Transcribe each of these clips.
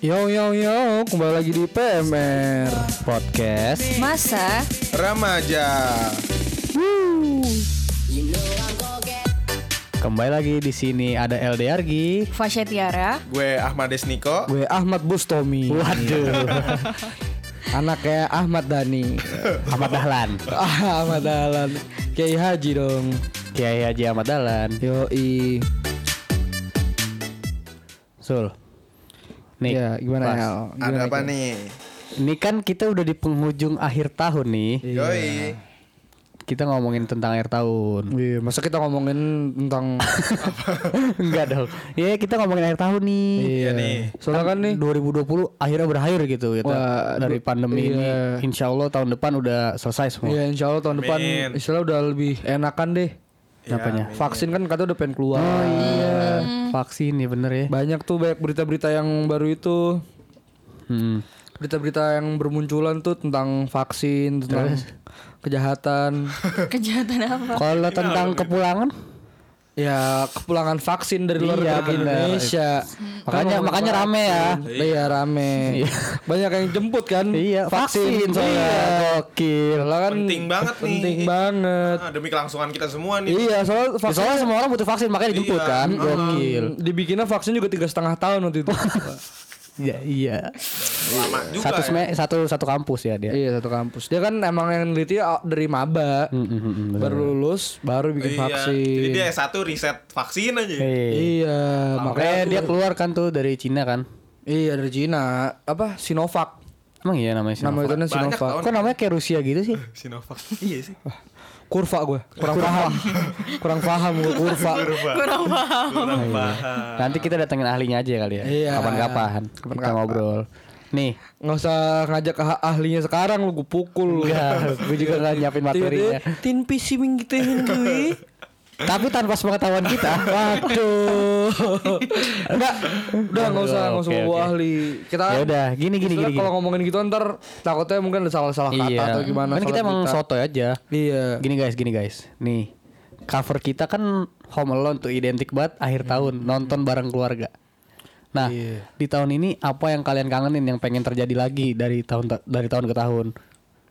Yo yo yo, kembali lagi di PMR Podcast. Masa Remaja. Kembali lagi di sini ada LD Argi, Fasya Tiara Gue Ahmad Desniko. gue Ahmad Bustomi. Waduh. Anaknya Ahmad Dhani. Ahmad Dahlan Ah, Ahmad Dahlan. Kiai Haji dong. Kiai Haji Ahmad Dahlan Yo i. Sul Nih Ya, gimana ya? Ada apa nih? Ini kan kita udah di penghujung akhir tahun nih Yoi. Kita ngomongin tentang akhir tahun Iya, masa kita ngomongin tentang Enggak dong Ya kita ngomongin akhir tahun nih Iya nih. Soalnya kan nih 2020 akhirnya berakhir gitu kita Wah, Dari pandemi ini iya. Insya Allah tahun depan udah selesai semua Iya, insya Allah tahun depan Amin. istilah udah lebih enakan deh. Ya, Apanya? amin. Vaksin kan kata udah pengen keluar. Oh iya Vaksin ya bener ya Banyak tuh banyak berita-berita yang baru itu. hmm. Berita-berita yang bermunculan tuh tentang vaksin, tentang kejahatan. Kejahatan apa? Kalau tentang kepulangan ya, kepulangan vaksin dari luar Iya, negeri bener. Indonesia. Makanya Kan makanya rame ya vaksin. Iya, rame. Banyak yang jemput kan? Iya vaksin soalnya Iya. Gokil kan Penting banget nih. Penting banget. Ah, demi kelangsungan kita semua nih. Iya, soalnya Ya, vaksin Soalnya semua orang butuh vaksin makanya dijemput Iya. kan. Gokil dibikinnya vaksin juga tiga setengah tahun waktu itu. Iya iya Lama juga satu ya. satu satu kampus ya dia. iya satu kampus. Dia kan emang yang neliti dari maba. Mm, mm, mm. Baru lulus, baru bikin Iya. vaksin. Jadi dia S1 riset vaksin aja. Iya. Iya, Makanya makanya dia keluar kan tuh dari Cina kan. Iya dari Cina. Apa Sinovac? Emang iya namanya Sinovac. Nama itu Sinovac. Kok namanya kayak Rusia gitu sih? Sinovac. iya sih. Kurva gue. Kurang paham. Kurang paham gue kurva. Kurang paham Kurang paham. Nanti kita datengin ahlinya aja kali ya. Iya. Kapan-kapan kita ngobrol. Nih, Nggak usah ngajak ah- ahlinya sekarang lu gue pukul lu. enggak, gue juga nggak nyiapin materinya. Tin PC minggitin gue. Tapi tanpa sepengetahuan kita. Waduh. Enggak. Udah nggak usah nggak usah oke. ahli. Kita Ya udah, gini, gini, gini, Kalau ngomongin gitu ntar takutnya mungkin ada salah-salah kata iya. atau gimana. Kan kita emang soto aja. Iya. Gini guys, gini guys. Nih, cover kita kan Home Alone tuh identik banget akhir tahun nonton bareng keluarga. Nah, Iya. di tahun ini apa yang kalian kangenin yang pengen terjadi lagi dari tahun ta- dari tahun ke tahun?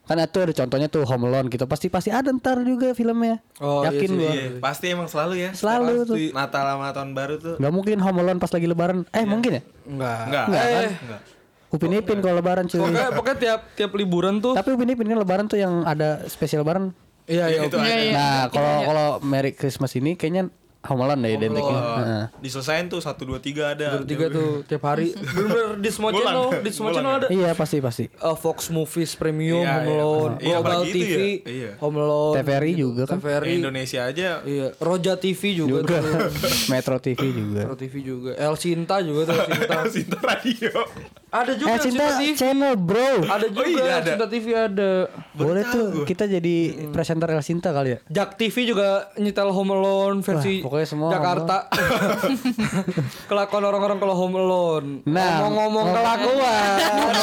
Kan itu ada contohnya tuh Home Alone gitu. Pasti pasti ada ntar juga filmnya. Oh, iya Yakin sih, gua. Iya, pasti emang selalu ya. Selalu tuh. Natal sama tahun baru tuh. Gak mungkin Home Alone pas lagi lebaran. Eh, mungkin ya? Enggak. Enggak. Enggak kan? Eh, Enggak. Upin Ipin kalau lebaran cuy. Pokoknya, pokoknya tiap tiap liburan tuh. Tapi Upin Ipin kan lebaran tuh yang ada spesial lebaran. Iya iya. Itu ada. Iya. Nah, kalau kalau Merry Christmas ini kayaknya Home Alone deh identiknya. Heeh. Diselesain tuh 1 2 3 ada. Baru tiga tuh tiap hari. Bener-bener di semua Bulan. channel, di semua channel ya? ada. Iya pasti pasti. Uh, Fox Movies Premium, Iya, Home iya. Alone, Iya, Global TV, ya. Iya. Home Alone, TVRI juga kan? TVRI, Indonesia aja. iya, Roja TV juga, Juga. tuh, Metro TV juga. Metro TV juga, El Sinta juga tuh, El Sinta. Sinta radio. Ada juga Eh cinta Sinta TV, channel bro. ada juga iya, El ada. Sinta TV ada. Boleh tuh kita jadi presenter El Sinta kali ya. Jak TV juga nyetel Home Alone versi Wah, pokoknya semua Jakarta. Kelakuan orang-orang kalau Home Alone. Nah, ngomong-ngomong ngomong- kelakuan.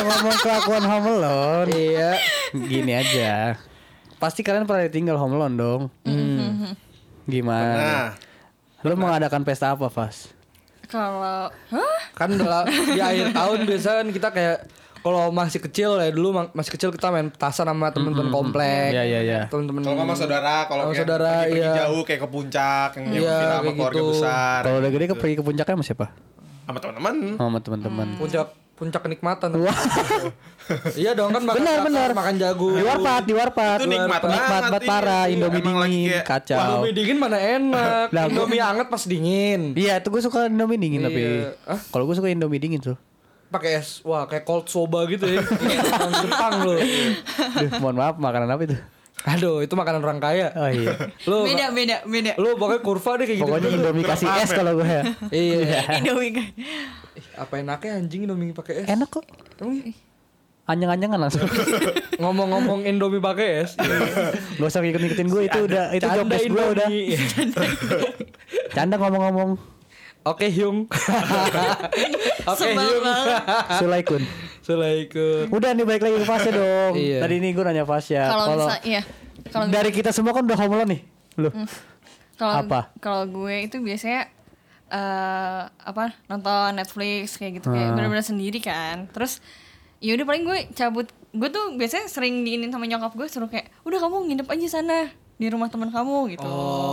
Ngomong kelakuan Home Alone. iya. Gini aja. Pasti kalian pernah tinggal Home Alone dong. Gimana? Nah, Lu mengadakan pesta apa, Fas? Kalau kan dalam di akhir tahun biasa kan kita kayak kalau masih kecil ya dulu ma- masih kecil kita main petasan sama temen-temen komplek. Iya, iya, iya. Temen-temen kalau sama saudara, kalau Sama kayak saudara, pergi-pergi iya. jauh kayak ke puncak yang Iya, sama keluarga gitu. besar. Kalau udah gede ke pergi ke puncaknya sama siapa? Sama teman-teman. Sama teman-teman. puncak puncak kenikmatan. iya dong kan makan Benar, benar. makan jagung. Di warpat, di warpat. Itu nikmat Nikmat banget, iya. parah, Iya, Indomie emang dingin, kayak- kacau. Indomie dingin mana enak. Gua- Indomie anget pas dingin. Iya, itu gue suka Indomie dingin Iya. tapi. Hah? Kalau gue suka Indomie dingin tuh. Pakai es. Wah, kayak cold soba gitu ya. Jepang Jepang loh. Duh, mohon maaf, makanan apa itu? Aduh, itu makanan orang kaya. Oh iya. Lu beda beda beda. lu pokoknya kurva deh kayak gitu. Pokoknya Indomie kasih es kalau gue ya. Iya. Indomie. Ih, apa enaknya anjing Indomie pakai es? Enak kok. Emang iya? Anjang-anjangan langsung. Ngomong-ngomong Indomie pakai es. Gak usah ngikut-ngikutin gue itu udah itu job desk gue udah. Canda ngomong-ngomong. Oke Hyung. Oke Hyung. Sulaikun. Assalamualaikum. Udah nih balik lagi ke Fasya dong. Iya. Tadi ini gue nanya Fasya. Kalau iya. Kalau dari kita semua kan udah home nih. Lu. kalau Apa? Kalau gue itu biasanya eh apa nonton Netflix kayak gitu kayak Ah. benar-benar sendiri kan terus ya udah paling gue cabut gue tuh biasanya sering diinin sama nyokap gue suruh kayak udah kamu nginep aja sana di rumah teman kamu gitu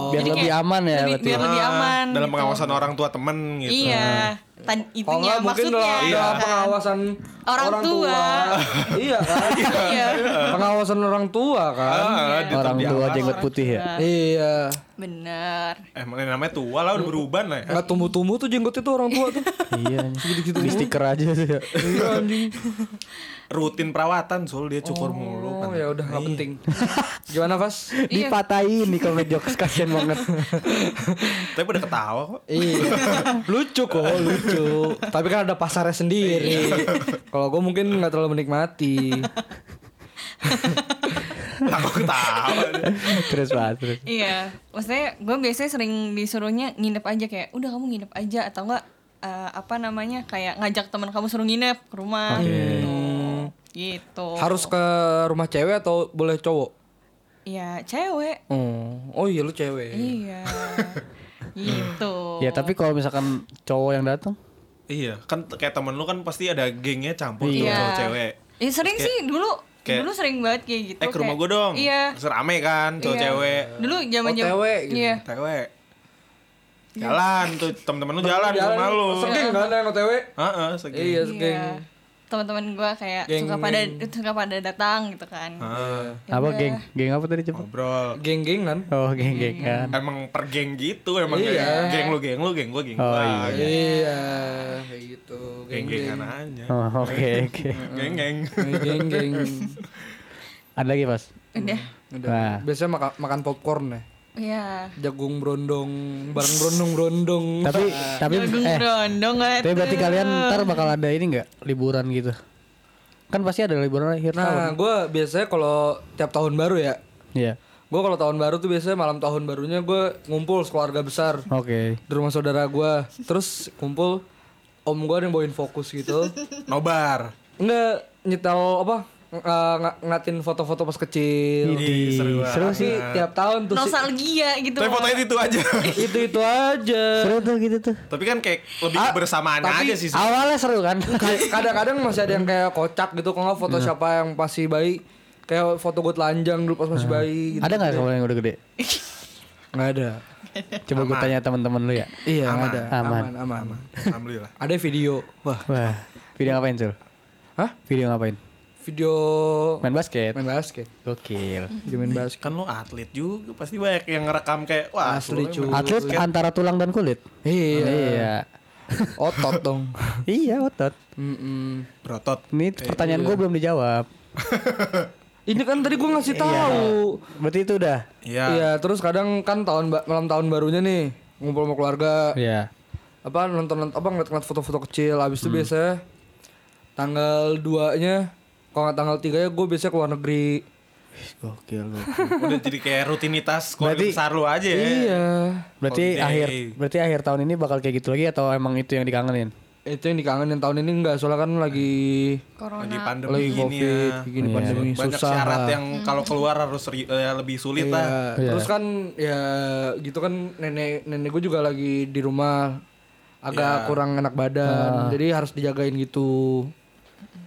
Biar Jadi lebih kayak aman ya lebih- berarti biar ya. lebih Ah, aman dalam gitu. pengawasan orang tua temen gitu. iya Tan Oh itunya mungkin maksudnya ada Iya. ada pengawasan Orang tua. iya kan? iya pengawasan orang tua kan. Ah, di- Orang tua jenggot putih ya. Iya. bener Emang ini namanya tua lah udah berubah lah ya. Enggak tumbuh-tumbuh tuh jenggot itu orang tua tuh. iya. Gitu-gitu di stiker aja sih. ya. Iya anjing. Rutin perawatan sul dia cukur mulu Oh kan. ya udah nggak penting. Gimana? Iya. Dipatahin nih kalau jokes kasihan banget. Tapi udah ketawa kok. Iya. lucu kok, lucu. Tapi kan ada pasarnya sendiri. Kalau gue mungkin nggak terlalu menikmati. Aku ketawa. terus banget terus. Iya, maksudnya gue biasanya sering disuruhnya nginep aja kayak, udah kamu nginep aja atau enggak eh, apa namanya kayak ngajak teman kamu suruh nginep ke rumah gitu. Gitu. Harus ke rumah cewek atau boleh cowok? Iya, cewek. Oh, oh iya lu cewek. Iya. gitu. Ya tapi kalau misalkan cowok yang datang Iya, kan kayak temen lu kan pasti ada gengnya campur tuh Iya. cowok cewek. Ya sering Kayak- sih dulu kayak- dulu sering banget kayak gitu. Eh ke rumah gue dong. Iya. Serame kan cowok iya. cewek. Dulu zaman Oh, cewek gitu. Iya. Cewek. Jalan tuh temen-temen lu jalan ke rumah lu. Segeng kan yang OTW? Heeh, segini. Iya, segeng. Teman-teman gue kayak Geng- suka pada suka pada datang gitu kan. Heeh. Ya apa udah. geng? Geng apa tadi coba? Ngobrol. Geng-geng kan? Oh geng-geng kan. Emang per geng gitu emang Iya. kayak geng lu geng lu geng gua geng Oh, gua. iya. Iya, kayak gitu. Geng-gengan aja. Oh, oke oke. Geng-geng. Geng-geng. Ada lagi pas? Udah. Udah. Nah. Biasanya makan makan popcorn ya. Iya. Jagung brondong, bareng brondong-brondong. Tapi tapi Jagung eh brondong tapi berarti kalian ntar bakal ada ini nggak liburan gitu? Kan pasti ada liburan akhir tahun. Nah, gue biasanya kalau tiap tahun baru ya, Iya. gue kalau tahun baru tuh biasanya malam tahun barunya gue ngumpul sekeluarga besar Oke. di rumah saudara gue, terus kumpul om gue yang bawain fokus gitu, Nobar. nggak nyetel apa ng- ng- ngatin foto-foto pas kecil. Seru. Seru Tapi tiap tahun tuh sih, nostalgia gitu. Tapi fotonya itu aja. itu itu aja. Seru tuh gitu tuh. Tapi kan kayak lebih Ah, kebersamaannya tapi aja sih. Awalnya seru kan? Ka- Kadang-kadang masih ada yang kayak kocak gitu, kalau nggak foto siapa yang masih bayi, kayak foto gue telanjang dulu pas masih bayi. Gitu. Ada nggak kalau yang udah gede? Nggak ada. Coba gue tanya teman-teman lu ya. Iya, nggak ada. Aman. Aman, aman. Alhamdulillah. Ada video. Wah, Wah, video ngapain Sul? hah? Video ngapain? Video Main basket. main basket. Gokil. Video main basket. Kan lu atlet juga pasti banyak yang ngerekam kayak wah Asli, cuy. Atlet antara tulang dan kulit. Iya. Iya. Otot dong. iya otot. Mm-mm. berotot. Ini pertanyaan gue belum dijawab. Ini kan tadi gue ngasih tahu. Berarti itu udah. Iya. Iya, terus kadang kan tahun malam tahun barunya nih ngumpul sama keluarga. Iya. Apa nonton apa ngeliat-ngeliat foto-foto kecil. Habis itu biasanya tanggal 2-nya kalau nggak tanggal 3 ya gue biasanya ke luar negeri. Gokil. Udah jadi kayak rutinitas Berarti- besar lu aja ya. Iya. Berarti Holiday. akhir berarti akhir tahun ini bakal kayak gitu lagi atau emang itu yang dikangenin? Itu yang dikangenin tahun ini enggak soalnya kan lagi Corona. Lagi pandemi lagi gini covid, ya. gini Iya. pandemi Banyak susah. syarat yang kalau keluar harus ri- eh, lebih sulit Iya. lah. Terus kan ya gitu kan nenek nenek gue juga lagi di rumah agak Iya. kurang enak badan, jadi harus dijagain gitu.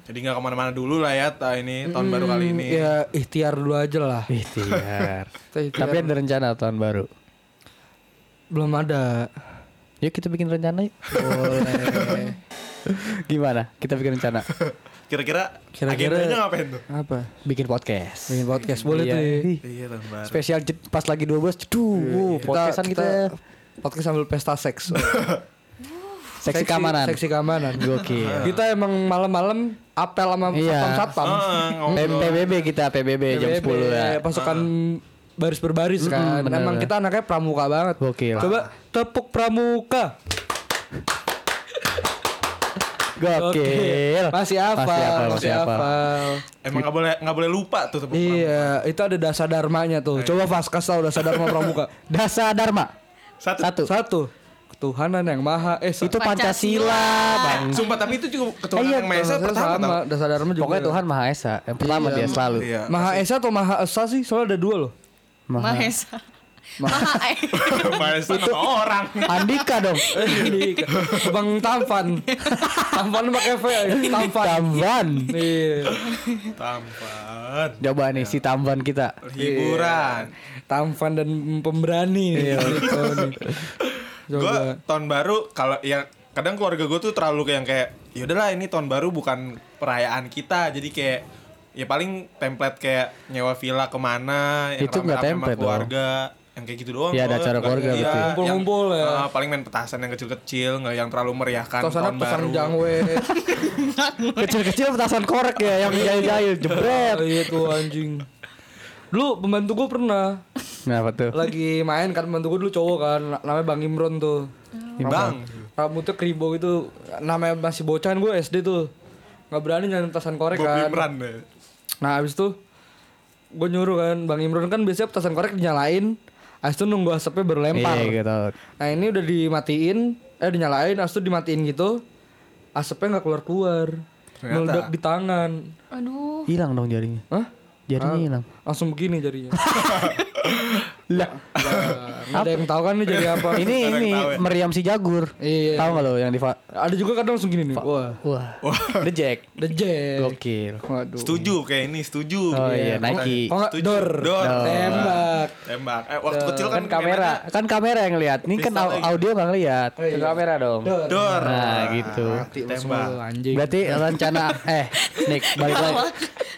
Jadi nggak ke mana-mana dulu lah ya ta ini tahun baru kali ini. Ya ikhtiar dulu aja lah. Ikhtiar. Kita. Tapi ada rencana tahun baru. belum ada. Yuk kita bikin rencana yuk. Boleh. Gimana? Kita bikin rencana. Kira-kira Kira-kira- agendanya ngapain tuh? Apa? Bikin podcast. Bikin podcast boleh Iya. tuh. ya. Iya tahun baru. Spesial pas lagi 12 Duh, podcastan kita, podcast sambil pesta seks. Seksi keamanan. Seksi keamanan. Gokil. Kita emang malam-malam apel sama Iya. satpam-satpam. Ngomong. P- PBB kita PBB jam PBB, 10 ya. Pasukan baris berbaris kan. bener. Emang kita anaknya pramuka banget. Gokil. Coba tepuk pramuka. Gokil. Masih hafal, Masih hafal. Emang nggak boleh nggak boleh lupa tuh tepuk pramuka. Iya, itu ada dasar dharmanya tuh. Coba Fas kasih tahu dasar dharma pramuka. Dasa Dharma. Satu. Satu. Satu, ketuhanan yang maha esa. Itu Pancasila. Pancasila, Bang. Sumpah tapi itu juga ketuhanan Iya, yang maha esa pertama sama, tau. dasar dharma juga. Pokoknya Tuhan Maha Esa. Yang pertama dia selalu. Iya. Maha esa atau maha esa sih? Soalnya ada dua loh. Mahesa. Maha eh. Bahasa nama orang. Andika dong. Ini Bang Tampan. Tampan pakai V. Tampan. Tamban. Iya. Tampan. Coba nih si Tamban kita. Hiburan. Tampan dan pemberani. Iya. Gue tahun baru kalau ya kadang keluarga gue tuh terlalu kayak yang kayak ya udahlah ini tahun baru bukan perayaan kita jadi kayak ya paling template kayak nyewa villa ke mana yang Itu nggak template keluarga yang kayak gitu doang Iya, ada acara keluarga, Iya, betul. Kumpul-kumpul yang- ya. ah, paling main petasan yang kecil-kecil nggak yang terlalu meriahkan Terus sana tahun pesan baru jangwe. Kecil-kecil petasan korek ya yang jahil-jahil jebret. Iya tuh anjing. Dulu pembantu gue pernah Kenapa tuh? lagi main kan pembantu gue dulu cowok kan na- namanya Bang Imron tuh. bang Rambutnya keribo itu namanya masih bocah kan gue SD tuh. nggak berani nyalain petasan korek gue kan. Imran deh Nah abis itu gue nyuruh kan Bang Imron kan biasanya petasan korek dinyalain Abis itu nunggu asapnya baru lempar Iya gitu. Nah ini udah dimatiin Eh dinyalain Abis itu dimatiin gitu Asapnya nggak keluar-keluar Ternyata. Meledak di tangan Aduh. Hilang dong jarinya. Hah? Jarinya hilang. Langsung begini jarinya Lah. Ada yang tahu kan ini jadi apa Ini ini ya. meriam si Jagur. Iya. Tahu nggak lo yang di fa- Ada juga kadang langsung gini nih Wah Wah. The Jack. The Jack Gokil. Waduh setuju kayak ini setuju Oh iya, Nike. Oh nggak Setuju. Dor Dor. Tembak tembak eh waktu kecil kan Kan kamera, kan kamera yang lihat. Ini kan audio nggak ngeliat. Ke kamera dong. Dor dor Nah, gitu. Semua Tembak. Berarti rencana eh Nick balik lagi.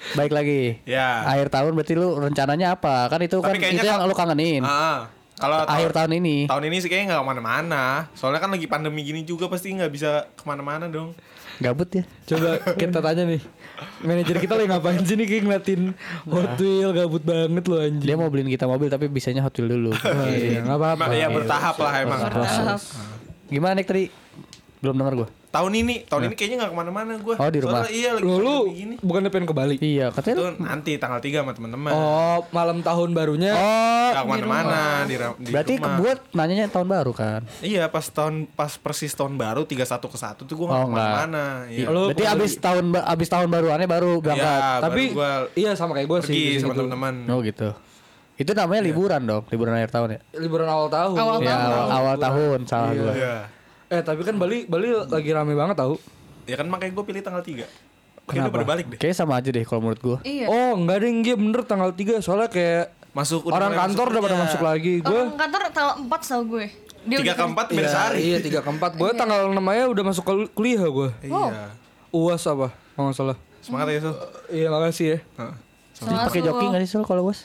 Baik lagi. ya Akhir tahun berarti lu rencananya apa? Kan itu kan itu yang lu kangenin. ah kalau Akhir tahun ini. tahun ini sih kayaknya nggak ke mana-mana soalnya kan lagi pandemi gini juga pasti nggak bisa ke mana-mana dong Gabut ya. Coba kita tanya nih Manajer kita lagi ngapain sih nih Kayak ngeliatin Hot Wheel gabut banget lo anjing Dia mau beliin kita mobil tapi bisanya Hot Wheel dulu. Oh, iya, apa-apa ya bertahap lah emang Bertahap. Gimana Nick tadi? Belum dengar gua. Tahun ini tahun ini kayaknya nggak ke mana-mana gue Oh, di rumah. iya lagi lu gini bukannya pengen ke Bali Iya, katanya itu lu. nanti tanggal 3 sama teman-teman Oh malam tahun barunya Oh, nggak ke mana-mana di, di berarti rumah. kebuat nanyanya tahun baru kan? iya pas tahun pas persis tahun baru 31 ke 1 tuh gue nggak Oh, ke mana-mana iya. Lu berarti abis tahun ba- abis tahun baruannya baru berangkat. Iya, Tapi baru gua iya sama kayak gue sih pergi sama teman-teman Oh gitu. Itu namanya liburan dong, liburan akhir tahun ya. Liburan awal tahun Awal Ya awal, awal tahun salah gua. Iya. Eh tapi kan Bali Bali lagi rame banget tau. Ya kan makanya gue pilih tanggal 3 Kayaknya udah pada balik deh. Kayaknya sama aja deh kalau menurut gua. Iya. Oh enggak deh Nggih bener tanggal 3 Soalnya kayak Masuk udah Orang kantor udah pada masuk lagi. Gue Orang kantor tanggal 4 tau gue. Dia Tiga udah ke empat beda Iya, sehari Iya 3 ke 4 Gue tanggal 6 aja udah masuk kul- kuliah gue Iya. UAS apa? Kalau nggak salah. Semangat ya Sul. Iya makasih ya. Heeh. Jadi pakai joki nggak sih Sul kalau bos?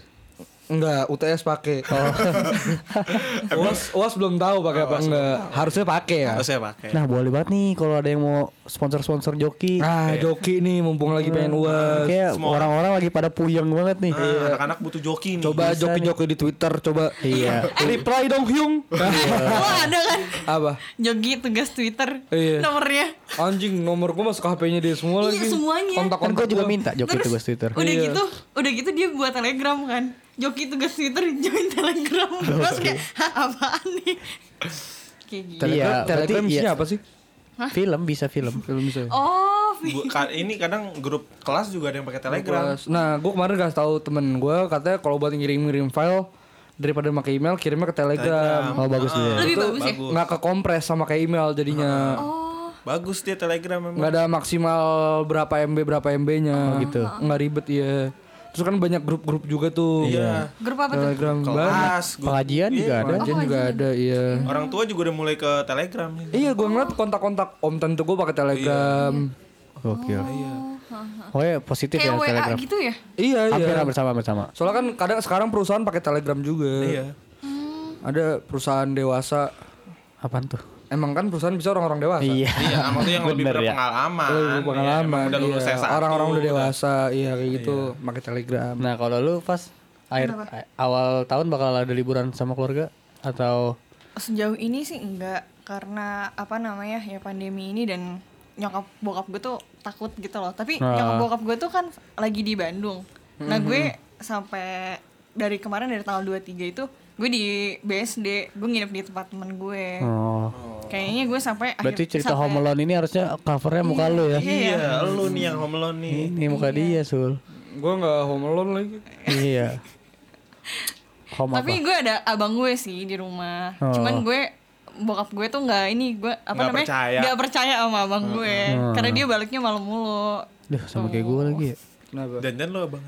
Enggak, UTS pakai. UAS UAS belum tahu pakai apa enggak. Harusnya pakai ya. Harusnya pakai Nah boleh banget nih kalau ada yang mau sponsor-sponsor joki. Nah, joki nih mumpung lagi pengen UAS. Kayak semua orang-orang lagi pada puyeng banget nih. Ah, Anak-anak butuh joki nih Coba joki-joki di Twitter coba. Iya. Reply dong Hyung. Oh ada kan apa? Jogi tugas Twitter Iya. nomornya Anjing nomor gua masuk HP-nya dia semua Iya, lagi. semuanya. Kan Kontak-kontak gue juga gua. minta joki Terus, tugas Twitter. udah Iya. gitu udah gitu dia buat telegram kan Joki tugas Twitter join telegram terus kayak "Hah, apaan nih kayak gitu Telegram, Iya, Telegram isinya iya. apa sih? Film bisa film. Film bisa. oh Bu- ka- Ini kadang grup kelas juga ada yang pakai telegram Nah, gua kemarin kasih tahu temen gua katanya kalau buat ngirim-ngirim file daripada pakai email kirimnya ke Telegram. Oh bagus dia. lebih Itu bagus ya bagus. nggak ke kompres sama kayak email jadinya. oh Bagus dia telegram memang nggak ada maksimal berapa MB berapa MB-nya gitu. Nggak ribet ya. Terus kan banyak grup-grup juga tuh. Iya grup apa tuh Telegram banyak. Kelas grup- Pengajian juga ada. Pengajian juga ada, iya. Orang tua juga udah mulai ke telegram Iya, gua ngeliat kontak-kontak Om Tante gua pakai Telegram. Gokil. Oh ya positif kayak ya WA Telegram. gitu ya Iya, Hampir iya. bersama bersama. Soalnya kan kadang sekarang perusahaan pakai Telegram juga. Iya Ada perusahaan dewasa. Apaan tuh? Emang kan perusahaan bisa orang-orang dewasa. Iya. Iya, maksudnya yang lebih ya. berpengalaman. Oh, Iya, pengalaman emang udah lulus iya. S1, Orang-orang udah udah- dewasa, iya kayak gitu, pakai Telegram. Nah kalau lu pas akhir awal tahun bakal ada liburan sama keluarga atau sejauh ini sih enggak karena apa namanya ya pandemi ini dan nyokap bokap gue tuh takut gitu loh tapi Ah. nyokap bokap gue tuh kan lagi di Bandung nah gue sampai dari kemarin dari tanggal 23 itu gue di BSD gue nginep di tempat temen gue oh. kayaknya gue sampai Berarti akhir- cerita sampai- Home Alone ini harusnya covernya muka lu ya. Iya, lu nih yang home alone nih. Ini muka dia Sul. Gua nggak home alone lagi. iya. Home Tapi gue ada abang gue sih di rumah. Oh. Cuman gue bokap gue tuh nggak ini gue apa Nggak namanya percaya. nggak percaya sama abang gue karena dia baliknya malam mulu Duh, sama kayak gue lagi ya. Kenapa? Jangan lo abang.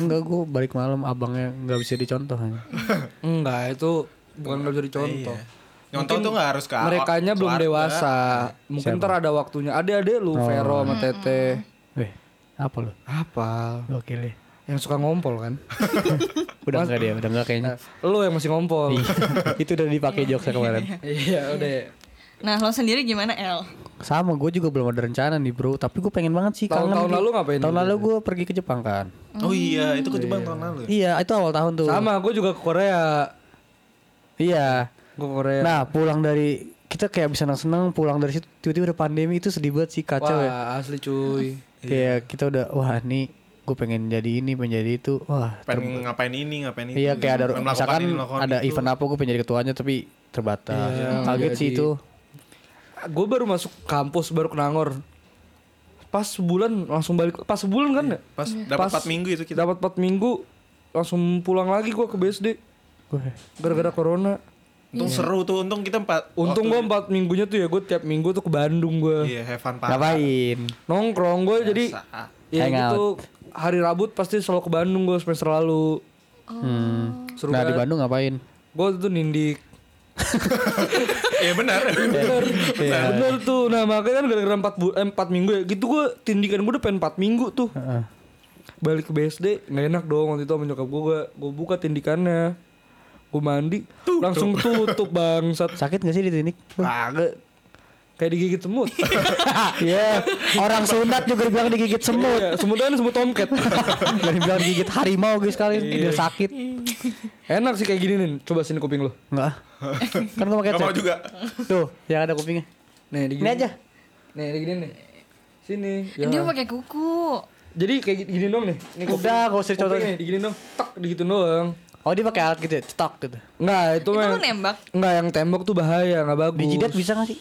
Enggak, gue balik malam abangnya nggak bisa dicontoh. Enggak, itu bukan nggak bisa dicontoh. Iya. Nyontoh tuh nggak harus ke Merekanya belum keluarga. dewasa. Mungkin ntar ada waktunya. Adik-adik lu, Vero sama Tete. Weh, apa lu? Apa? Oke deh. Yang suka ngompol kan? Udah enggak dia, udah enggak kayaknya. lu yang masih ngompol. Itu udah dipakai jokesnya kemarin. iya, udah. Nah lo sendiri gimana El Sama, gue juga belum ada rencana nih bro. Tapi gue pengen banget sih. Tahun- kangen tahun lalu ngapain Tahun lu? lalu gue pergi ke Jepang kan. Oh iya, itu ke Jepang tahun lalu. ya? Iya, itu awal tahun tuh. Sama, gue juga ke Korea. Iya. Gue ke Korea. Nah, pulang dari kita kayak bisa senang pulang dari situ tiba-tiba udah pandemi itu sedih banget sih kacau ya. Wah, asli cuy. Kayak kita udah wah nih gue pengen jadi ini pengen jadi itu wah ter- Pengen ngapain ini, ngapain itu. iya kayak ada misalkan ini, ada itu. event apa gue pengen jadi ketuanya tapi terbatas Iya, kaget sih jadi- itu Gue baru masuk kampus, baru ke Nangor. Pas sebulan langsung balik. Pas sebulan kan ya? Pas dapat 4 minggu itu kita. Dapat 4 minggu langsung pulang lagi gue ke BSD Wah, gara-gara corona. Untung seru tuh, untung kita empat. Untung gue 4 minggunya tuh ya gue tiap minggu tuh ke Bandung gue. Iya, have fun parah. ngapain Nongkrong gue jadi ya gitu hari Rabu pasti selalu ke Bandung gue semester lalu. hmm. Seru nah di. Bandung ngapain Gue tuh nindik. Iya benar. Bener. Bener tuh. Nah makanya kan gara-gara 4, bu- eh, 4 minggu ya. Gitu gue tindikan gue udah pengen 4 minggu tuh. Heeh. Balik ke BSD nggak enak dong waktu itu sama nyokap gue. Gue buka tindikannya. Gue mandi. Langsung tutup bangsat. sakit gak sih di klinik Kagak. Kayak digigit semut. Iya orang sunat juga dibilang digigit semut Iya, semutnya semut tomcat. Gak dibilang digigit harimau guys sekali Iya. dia sakit Enak sih kayak gini nih. Coba sini kuping lu. Enggak kan gue pakai mau juga. tuh yang ada kupingnya Nih, digini. ini aja Nih, digini nih. Sini. dia jangan. pakai kuku Jadi kayak gini, dong nih. Nih, Udah, gak usah dicontohin. Kuping nih, digini dong. Tak, digitu doang. oh dia pakai alat gitu ya cetok gitu Enggak, itu, itu mah lo nembak Enggak, yang tembok tuh bahaya, enggak bagus. di jidat bisa gak sih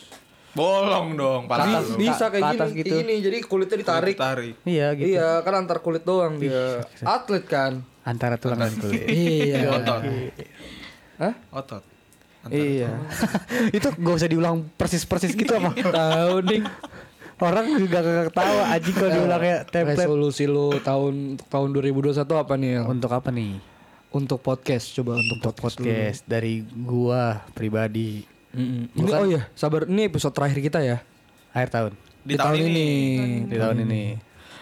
Bolong dong, lu. bisa Ke kayak gini, gitu. gini. Jadi kulitnya ditarik. Tarik. iya gitu Iya, kan antar kulit doang dia. Atlet kan. antara tulang dan kulit iya. Otot. Hah? Otot. Iya. itu gak usah diulang persis-persis gitu apa Tahu nih. orang juga gak ketawa aji kalau diulangnya template Resolusi lu tahun untuk tahun 2021 apa nih? El? untuk apa nih Untuk podcast coba untuk, podcast. dulu. podcast dari gua pribadi Mm-mm. Ini, oh iya, sabar. Ini episode terakhir kita ya. akhir tahun Di tahun ini. di tahun ini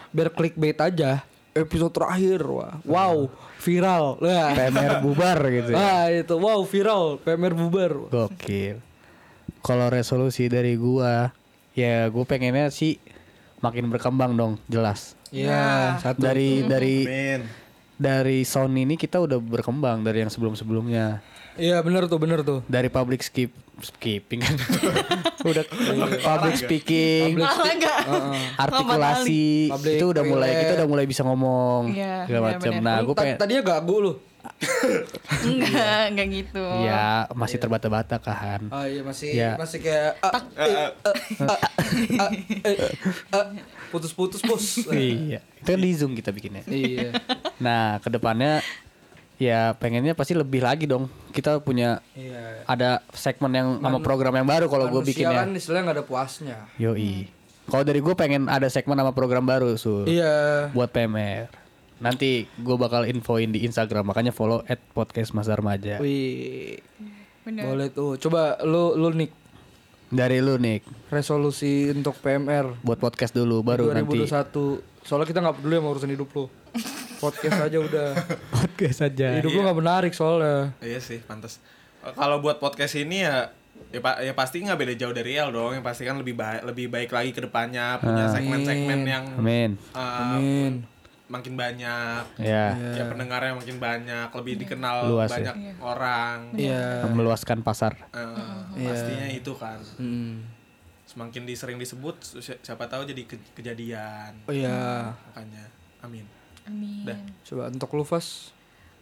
Biar clickbait aja. Episode terakhir, wah. Wow, viral. Wah. PMR bubar gitu ya. Ah, itu wow, viral. PMR bubar. gokil kalau resolusi dari gua ya gua pengennya sih makin berkembang dong jelas Iya, satu. dari dari Amin. Dari sound ini kita udah berkembang dari yang sebelum sebelumnya Iya, bener tuh, bener tuh. dari public skip skipping kan udah public speaking malah enggak artikulasi Public itu udah mulai kita udah mulai bisa ngomong Iya, segala iya, macam bener. nah gue pengen Tadinya gagu lu. enggak enggak gitu ya masih terbata-bata kan Ah iya masih Ya. masih kayak putus-putus bos. iya itu kan di zoom kita bikinnya iya. nah ke depannya ya pengennya pasti lebih lagi dong kita punya Iya. ada segmen yang sama program yang baru kalau gue Manusia bikinnya kan istilahnya nggak ada puasnya. yoi kalau dari gue pengen ada segmen sama program baru sul Iya. buat PMR nanti gue bakal infoin di Instagram makanya follow at podcast Masa Remaja Wih. bener Boleh tuh. Coba lu lu nih dari lu Nick resolusi untuk PMR buat podcast dulu baru nanti 2021. Soalnya kita nggak peduli sama urusan hidup lu. Podcast aja udah. podcast aja Hidup lu nggak menarik soalnya. Iya sih, pantas. Kalau buat podcast ini ya ya, pa- ya pasti nggak beda jauh dari El dong. Yang pasti kan lebih baik lebih baik lagi ke depannya punya segmen-segmen yang amin eh, Amin. Makin banyak. ya Ya pendengarnya makin banyak, lebih dikenal Luas ya. banyak orang. Iya. meluaskan pasar Eh, Pastinya itu kan. Hmm. Semakin disering disebut si- siapa tahu jadi ke- kejadian. Oh iya. Makanya amin. amin Dah. Coba untuk lu Fas.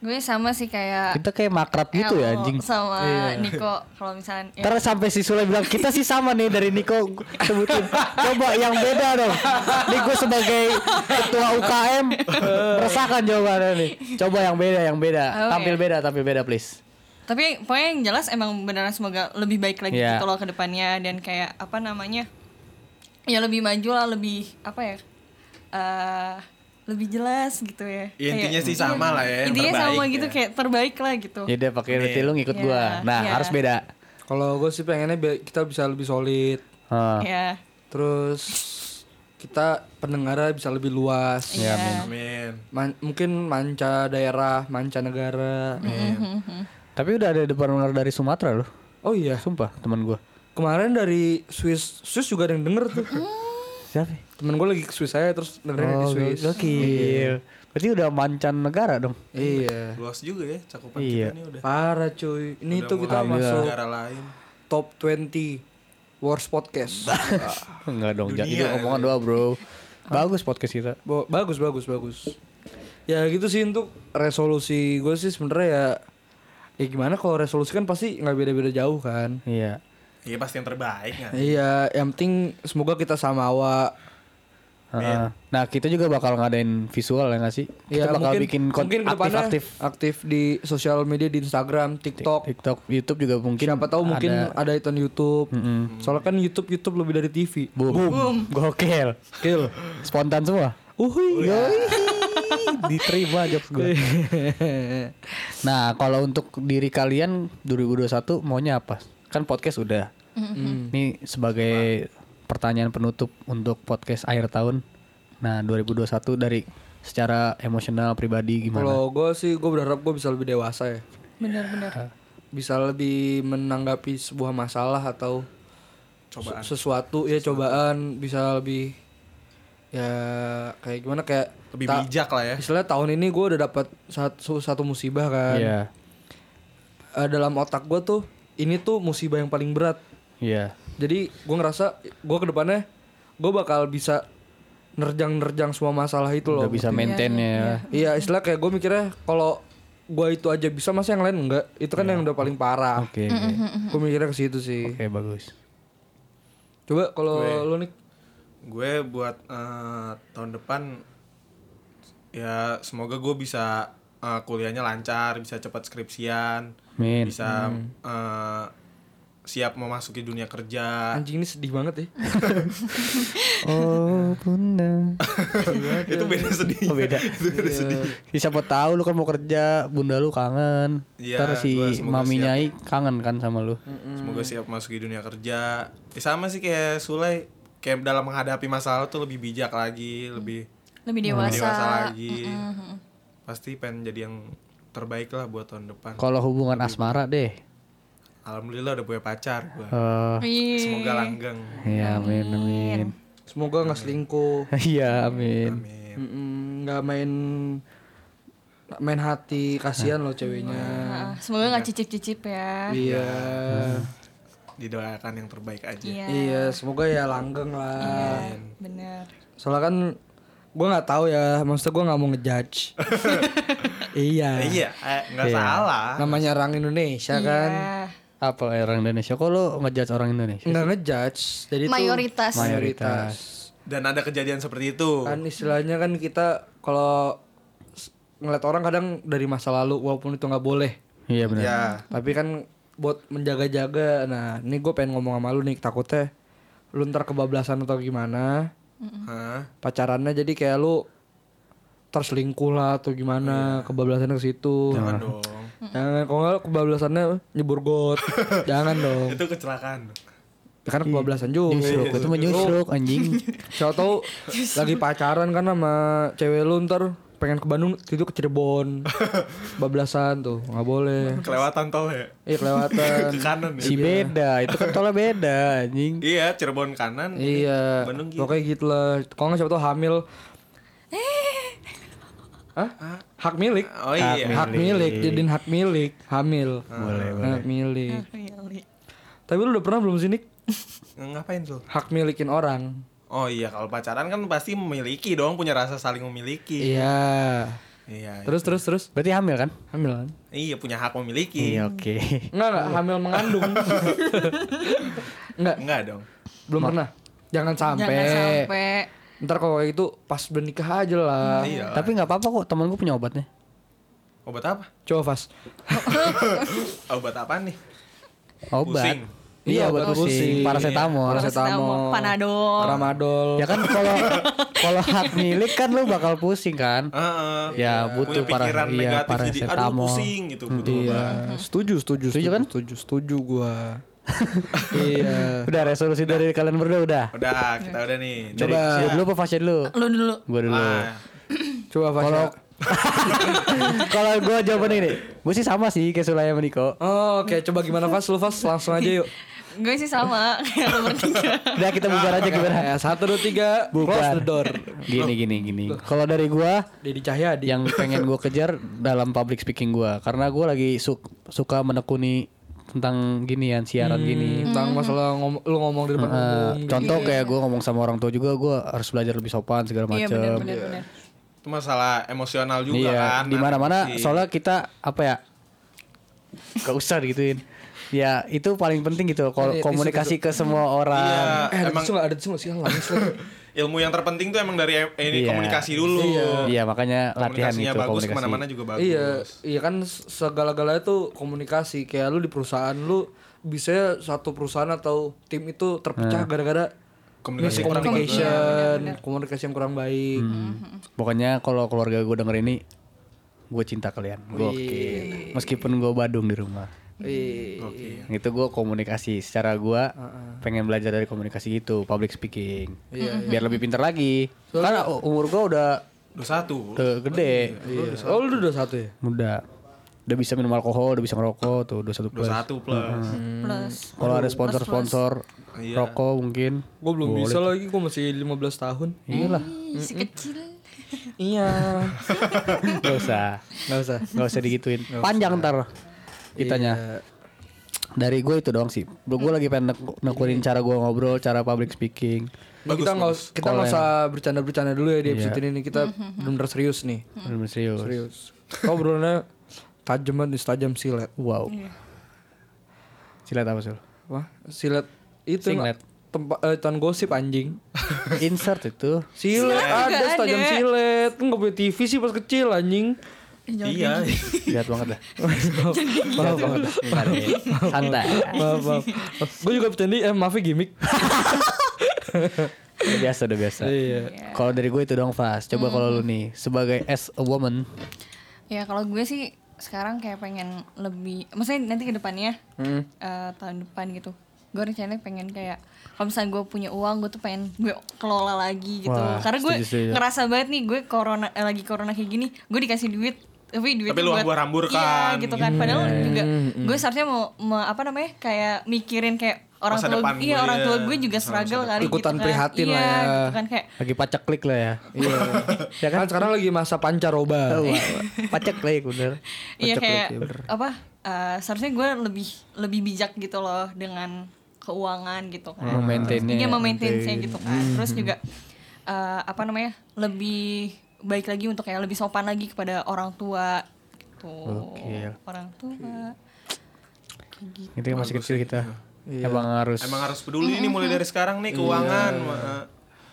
Gue sama sih kayak Kita kayak makrab gitu ya anjing. sama Iya. Niko kalau misalnya ya, Ntar sampai si Sule bilang kita sih sama nih dari Niko sebutin. Coba yang beda dong. Nih gue sebagai ketua UKM merasakan jawabannya nih. Coba yang beda, yang beda. Oke. Tampil beda, tampil beda please. Tapi pokoknya yang jelas emang beneran semoga lebih baik lagi Iya. gitu loh ke depannya dan kayak apa namanya ya lebih maju lah lebih apa ya eh lebih jelas gitu ya. Ya, intinya Kayak- sih sama iya, lah ya, yang Intinya sama terbaik gitu ya. kayak terbaik lah gitu. Ya udah pakai roti lu ngikut gua. Iya, Nah, iya. harus beda. Kalau gue sih pengennya bi- kita bisa lebih solid. Ah, Ya. Terus kita pendengarnya bisa lebih luas. Ya, Iya. Amin. Man- mungkin manca daerah, manca negara. Tapi udah ada depan pendengar dari Sumatera loh. Oh iya, Sumpah, teman gua. kemarin dari Swiss, Swiss juga ada yang denger tuh. Siapa? Temen gue lagi ke Swiss saya terus dengerin di Oh, Swiss. gokil. Berarti udah mancan negara dong. Iya. Luas juga ya cakupan Iya. kita nih udah. Parah cuy. Ini Udah tuh kita masuk negara lain. top 20 worst podcast. Enggak dong, jangan Dunia, itu omongan doa, Bro. Bagus podcast kita. Bo- bagus bagus bagus. Ya gitu sih untuk resolusi gue sih sebenarnya ya ya gimana kalau resolusi kan pasti nggak beda-beda jauh kan. Iya. Iya pasti yang terbaik nggak? Iya, yang penting semoga kita sama Heeh. Nah, kita juga bakal ngadain visual ya nggak sih? Kita Ya, bakal mungkin, bikin kon- mungkin ke depannya aktif-aktif. aktif di sosial media di Instagram, TikTok. TikTok, YouTube juga mungkin. Siapa tahu mungkin ada itu YouTube. Soalnya kan YouTube YouTube lebih dari TV. Boom. Gokil. Kill. Spontan semua. Uhui. Yoi. Diterima jokes gue. Nah, kalau untuk diri kalian 2021 maunya apa? Kan podcast udah. Ini sebagai pertanyaan penutup untuk podcast akhir tahun. Nah, 2021 dari secara emosional pribadi gimana? Kalau gue sih gue berharap gue bisa lebih dewasa ya. Benar-benar. Bisa lebih menanggapi sebuah masalah atau Cobaan. se- sesuatu ya cobaan bisa lebih ya kayak gimana kayak Lebih bijak lah ya. Istilahnya tahun ini gue udah dapat satu satu musibah kan. Iya. Eh, dalam otak gue tuh ini tuh musibah yang paling berat. Iya. Jadi gue ngerasa gue ke depannya gue bakal bisa nerjang-nerjang semua masalah itu loh. Udah bisa maintain ya. Iya istilah kayak gue mikirnya kalau gue itu aja bisa masa yang lain enggak itu kan yang udah paling parah. Oke. oke. Gue mikirnya ke situ sih. Oke, bagus. Coba kalau lu nih Gue buat eh, tahun depan ya semoga gue bisa eh, kuliahnya lancar, bisa cepat skripsian, Min. bisa eh, siap memasuki dunia kerja. anjing ini sedih banget ya. Oh, bunda. itu beda sedih. Oh, beda. itu beda sedih. Ya, siapa tahu lu kan mau kerja, bunda lu kangen. Iya, Ntar si mami nyai kangen kan sama lu. Semoga siap memasuki dunia kerja. Ya, sama sih kayak Sulai, kayak dalam menghadapi masalah tuh lebih bijak lagi, lebih Lebih lebih dewasa. dewasa lagi. Pasti pengen jadi yang terbaik lah buat tahun depan. Kalau hubungan asmara deh. Alhamdulillah udah punya pacar gua. Eh, Wih. Semoga langgeng. ya amin amin. Semoga nggak selingkuh. Iya amin. Amin. Nggak main main hati kasihan loh ceweknya. Ah, semoga nggak cicip-cicip ya. Iya. Didoakan yang terbaik aja. Iya. Iya, semoga ya langgeng lah. Bener. Soalnya kan gue nggak tahu ya, maksudnya gue nggak mau ngejudge. iya. Iya, eh, nggak salah. Namanya orang Indonesia kan. Iya. Apa orang Indonesia? Kok lu ngejudge orang Indonesia? Nggak ngejudge. Jadi tuh Mayoritas. mayoritas. Dan ada kejadian seperti itu. Kan istilahnya kan kita kalau ngeliat orang kadang dari masa lalu walaupun itu nggak boleh. Iya benar. Ya, Tapi kan buat menjaga-jaga. Nah, ini gue pengen ngomong sama lu nih takutnya lu ntar kebablasan atau gimana. Hah? pacarannya jadi kayak lu terselingkuh lah atau gimana kebablasannya ke situ Jangan dong. Jangan kalau nggak kebablasannya nyebur got jangan dong Itu kecelakaan. Ya kan kebablasan juga Nyusruk itu mah nyusruk anjing. siapa tahu lagi pacaran kan sama cewek lu ntar pengen ke Bandung itu ke Cirebon bablasan tuh nggak boleh Kelewatan tol ya. iya kelewatan Ke kanan ya. Si beda, itu kan tolnya beda anjing. Iya, Cirebon kanan. iya Bandung kiri. pokoknya gitu lah kalau nggak siapa tahu hamil Hah? Hak milik. Oh iya. Hak milik, jadiin hak milik, hamil. Boleh, Hak milik. Really. Tapi lu udah pernah belum sih Nick? Ngapain tuh? Hak milikin orang. Oh iya, kalau pacaran kan pasti memiliki dong, punya rasa saling memiliki. Iya. Iya. Terus terus terus Berarti hamil kan? hamil kan? Iya punya hak memiliki. Iya oke. Enggak enggak hamil mengandung. enggak, Enggak dong. belum pernah. Jangan sampai. Jangan sampai Ntar kalau kayak gitu pas udah nikah aja lah. Iya. Tapi nggak apa-apa kok temen gue punya obatnya. Obat apa? Coba Fas. Obat apa nih? Obat. Pusing. Iya obat pusing. Paracetamol. Paracetamol. Panadol. Tramadol. Ya kan kalau kalau hak milik kan lu bakal pusing kan? Heeh. Ya butuh Punya para pikiran iya negatif jadi aduh paracetamol. pusing gitu butuh Iya, obat. setuju, setuju, Setuju kan? Setuju, setuju gua. iya. Udah resolusi dari kalian berdua udah. Udah, kita udah nih. Dari Coba. gua dulu apa Fasya dulu? Lu dulu. Gua dulu. Ah, Coba Fas. Kalau kalau gue jawaban ini, gue sih sama sih kayak Sulaya sama Niko. Oh, oke, coba gimana Fas? Lu Fas langsung aja yuk. Gue sih sama kayak. Udah kita bubar aja gimana? Ya, satu, dua, tiga, close the door. Gini gini gini. Kalau dari gua Dedi Cahyadi. yang pengen gue kejar dalam public speaking gua karena gue lagi su- suka menekuni tentang ginian siaran gini. tentang masalah ngom lu ngomong di depan Eh, umum. gitu. contoh kayak gue ngomong sama orang tua juga gue harus belajar lebih sopan segala Iya benar macam. benar benar. itu masalah emosional juga Iya, kan. di mana-mana Nanti. soalnya kita apa ya? Gak usah gituin. Ya itu paling penting gitu kalau Ini, komunikasi ke semua orang. Iya, Eh, ada emang? Ada nggak sih? Ilmu yang terpenting tuh emang dari em- ini Iya. komunikasi dulu. Iya makanya latihan Komunikasinya itu bagus komunikasi. ke mana-mana juga bagus. Iya, iya kan segala-galanya tuh komunikasi. Kayak lu di perusahaan lu bisa satu perusahaan atau tim itu terpecah gara-gara Komunikasi kurang communication, komunikasi yang kurang baik. Hmm. Pokoknya kalau keluarga gue denger ini, gue cinta kalian. Gokil. Meskipun gue badung di rumah. Iya. Itu gue komunikasi secara gue pengen belajar dari komunikasi gitu, public speaking. Biar lebih pintar lagi. Karena u- umur gue udah Dua satu. udah gede, Iya. Oh, lu udah satu ya? muda. Udah bisa minum alkohol, udah bisa ngerokok tuh, udah satu Dua plus. satu plus. Plus. Kalau ada sponsor-sponsor Iya. rokok mungkin. Gue belum bisa lagi, gue masih 15 tahun. Iyalah, Ih, Si kecil. Iya. gak usah, Gak usah. gak usah digituin. Panjang ntar kitanya. Iya. Dari gue itu doang sih. Gue lagi pengen nek- nekunin cara gue ngobrol, cara public speaking. Nah, kita nggak kita nggak usah bercanda-bercanda dulu ya di episode ini. Kita benar-benar serius nih. Bener-bener serius. Serius. Kau obrolannya tajam banget tajam silet. Wow. Silat apa sih? Wah, silet itu Singlet. tempat eh, tahun gosip anjing. Insert itu. Silet juga ada silet. Lu nggak punya TV sih pas kecil anjing. Iya. Lihat banget dah. Lihat banget dah. Nggak deh. Santai. maaf, maaf. Gue juga bercanda, eh maaf ya gimmick. Udah biasa, udah biasa. Iya. Kalau dari gue itu dong, Fas. Coba kalau lu nih sebagai as a woman, Ya kalau gue sih sekarang kayak pengen lebih, maksudnya nanti ke depannya Hmm. eh, tahun depan gitu. Gue rencananya pengen kayak kalau misalnya gue punya uang, gue tuh pengen gue kelola lagi gitu. Wah, Karena gue ngerasa banget nih gue corona eh, lagi corona kayak gini, gue dikasih duit tapi duit Tapi lu hambur-hambur kan. Iya gitu kan. Padahal juga gue seharusnya mau, mau apa namanya kayak mikirin kayak orang Masa tua depan iya gue orang ya. tua gue juga struggle kali Ikutan gitu kan. prihatin iya, lah ya. gitu kan kayak lagi pacak klik lah ya. Iya. ya kan sekarang lagi masa pancaroba. Wah, pacak klik bener. Iya kayak ya bener. apa? eh, seharusnya gue lebih lebih bijak gitu loh dengan keuangan gitu kan. Memaintainnya. Iya memaintainnya gitu kan. Terus juga eh, apa namanya? Lebih baik lagi untuk kayak lebih sopan lagi kepada orang tua gitu. Gokil. Orang tua. Kayak gitu. Itu yang masih kecil kita. Emang harus. Emang harus peduli nih mulai dari sekarang nih keuangan. ma-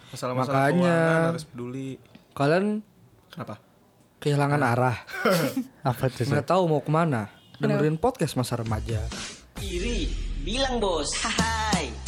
Masalah-masalah Makanya. keuangan harus peduli. Kalian Kenapa? kehilangan arah. apa tuh? Nggak tahu mau ke mana. Dengerin podcast masa remaja. Iri, bilang bos. Hai.